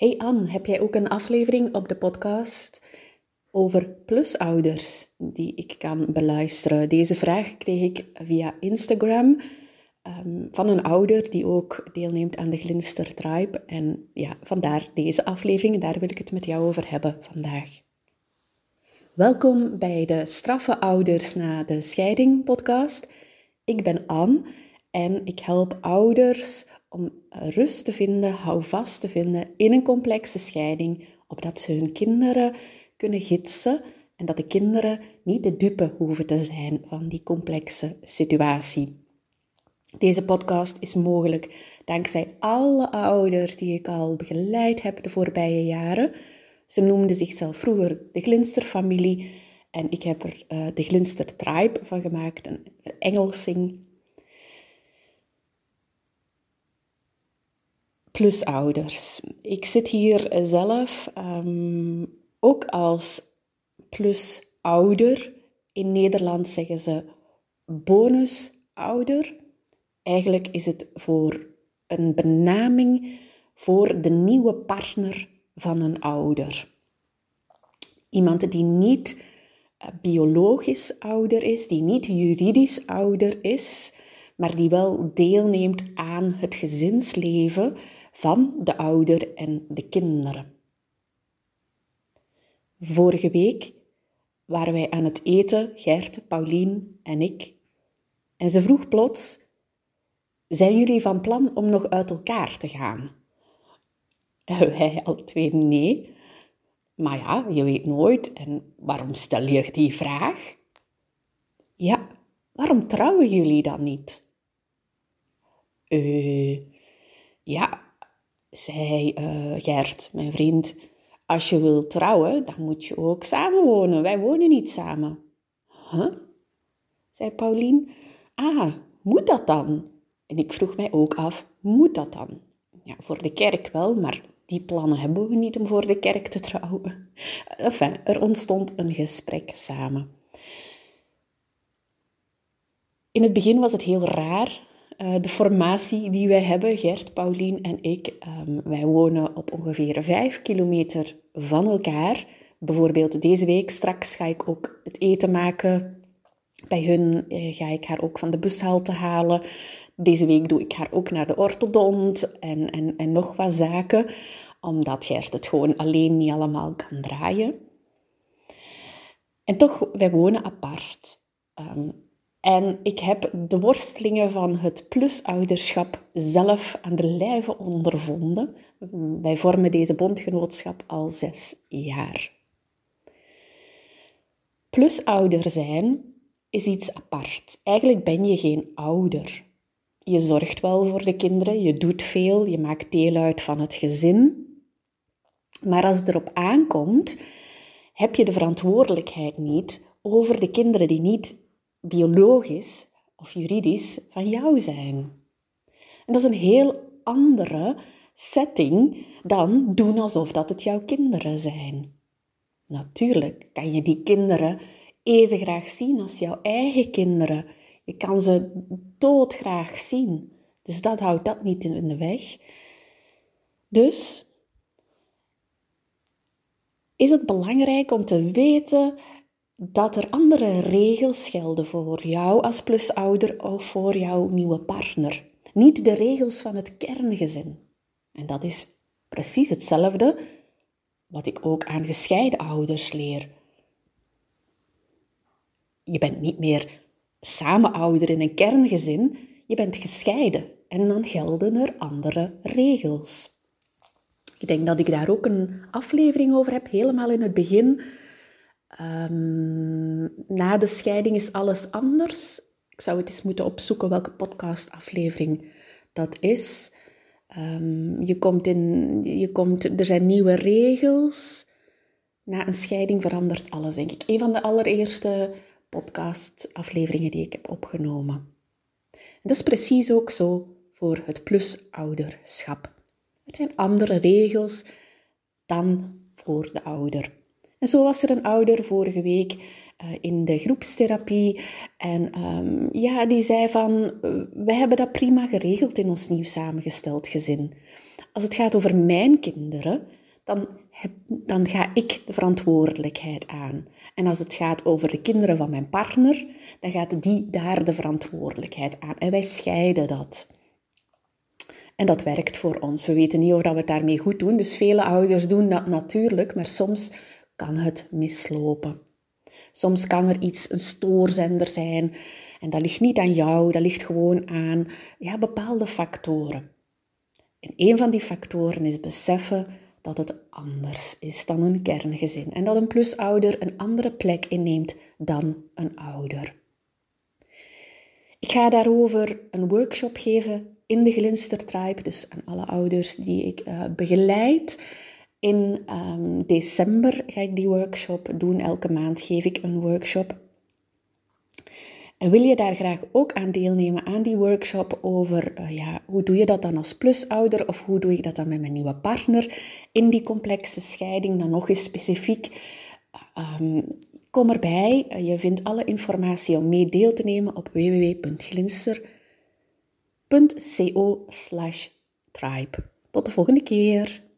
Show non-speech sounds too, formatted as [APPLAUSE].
Hey Anne, heb jij ook een aflevering op de podcast over plusouders die ik kan beluisteren? Deze vraag kreeg ik via Instagram um, van een ouder die ook deelneemt aan de Glinster Tribe. En ja, vandaar deze aflevering, daar wil ik het met jou over hebben vandaag. Welkom bij de Straffe Ouders na de Scheiding podcast. Ik ben Anne en ik help ouders om rust te vinden, houvast te vinden in een complexe scheiding, opdat ze hun kinderen kunnen gidsen en dat de kinderen niet de dupe hoeven te zijn van die complexe situatie. Deze podcast is mogelijk dankzij alle ouders die ik al begeleid heb de voorbije jaren. Ze noemden zichzelf vroeger de Glinsterfamilie en ik heb er uh, de Glinster Tribe van gemaakt, een Engelsing plusouders. Ik zit hier zelf um, ook als plusouder. In Nederland zeggen ze bonusouder. Eigenlijk is het voor een benaming voor de nieuwe partner van een ouder. Iemand die niet eh, biologisch ouder is, die niet juridisch ouder is, maar die wel deelneemt aan het gezinsleven van de ouder en de kinderen. Vorige week waren wij aan het eten, Gert, Paulien en ik. En ze vroeg plots: Zijn jullie van plan om nog uit elkaar te gaan? En [LAUGHS] wij al twee nee. Maar ja, je weet nooit. En waarom stel je die vraag? Ja, waarom trouwen jullie dan niet? Uh, ja, zei uh, Gert, mijn vriend, als je wilt trouwen, dan moet je ook samenwonen. Wij wonen niet samen. Huh? zei Paulien. Ah, moet dat dan? En ik vroeg mij ook af, moet dat dan? Ja, voor de kerk wel, maar die plannen hebben we niet om voor de kerk te trouwen. [LAUGHS] Enfin, er ontstond een gesprek samen. In het begin was het heel raar eh, de formatie die wij hebben, Gert, Paulien en ik, um, wij wonen op ongeveer vijf kilometer van elkaar. Bijvoorbeeld deze week, straks ga ik ook het eten maken. Bij hun eh, ga ik haar ook van de bushalte halen. Deze week doe ik haar ook naar de orthodont en, en, en nog wat zaken, omdat Gert het gewoon alleen niet allemaal kan draaien. En toch, wij wonen apart. Um, en ik heb de worstelingen van het plusouderschap zelf aan de lijve ondervonden. Wij vormen deze bondgenootschap al zes jaar. Plusouder zijn is iets apart. Eigenlijk ben je geen ouder. Je zorgt wel voor de kinderen, je doet veel, je maakt deel uit van het gezin. Maar als het erop aankomt, heb je de verantwoordelijkheid niet over de kinderen die niet biologisch of juridisch van jou zijn. En dat is een heel andere setting dan doen alsof dat het jouw kinderen zijn. Natuurlijk kan je die kinderen even graag zien als jouw eigen kinderen. Je kan ze doodgraag zien. Dus dat houdt dat niet in de weg. Dus is het belangrijk om te weten dat er andere regels gelden voor jou als plusouder of voor jouw nieuwe partner. Niet de regels van het kerngezin. En dat is precies hetzelfde wat ik ook aan gescheiden ouders leer. Je bent niet meer samen ouder in een kerngezin, je bent gescheiden en dan gelden er andere regels. Ik denk dat ik daar ook een aflevering over heb, helemaal in het begin Um, na de scheiding is alles anders. Ik zou het eens moeten opzoeken welke podcastaflevering dat is. Um, je komt in, je komt, er zijn nieuwe regels. Na een scheiding verandert alles, denk ik. Een van de allereerste podcastafleveringen die ik heb opgenomen. En dat is precies ook zo voor het plusouderschap. Het zijn andere regels dan voor de ouder. En zo was er een ouder vorige week uh, in de groepstherapie. En um, ja, die zei van, uh, we hebben dat prima geregeld in ons nieuw samengesteld gezin. als het gaat over mijn kinderen, dan, heb, dan ga ik de verantwoordelijkheid aan. En als het gaat over de kinderen van mijn partner, dan gaat die daar de verantwoordelijkheid aan. En wij scheiden dat. En dat werkt voor ons. We weten niet of we het daarmee goed doen. Dus vele ouders doen dat natuurlijk, maar soms kan het mislopen. Soms kan er iets, een stoorzender zijn. En dat ligt niet aan jou, dat ligt gewoon aan ja, bepaalde factoren. En een van die factoren is beseffen dat het anders is dan een kerngezin en dat een plusouder een andere plek inneemt dan een ouder. Ik ga daarover een workshop geven in de Glinstertribe, dus aan alle ouders die ik uh, begeleid. In um, december ga ik die workshop doen. Elke maand geef ik een workshop. En wil je daar graag ook aan deelnemen aan die workshop over uh, ja, hoe doe je dat dan als plusouder of hoe doe ik dat dan met mijn nieuwe partner in die complexe scheiding, dan nog eens specifiek. Um, kom erbij. Je vindt alle informatie om mee deel te nemen op www.glinster.co/tribe. Tot de volgende keer.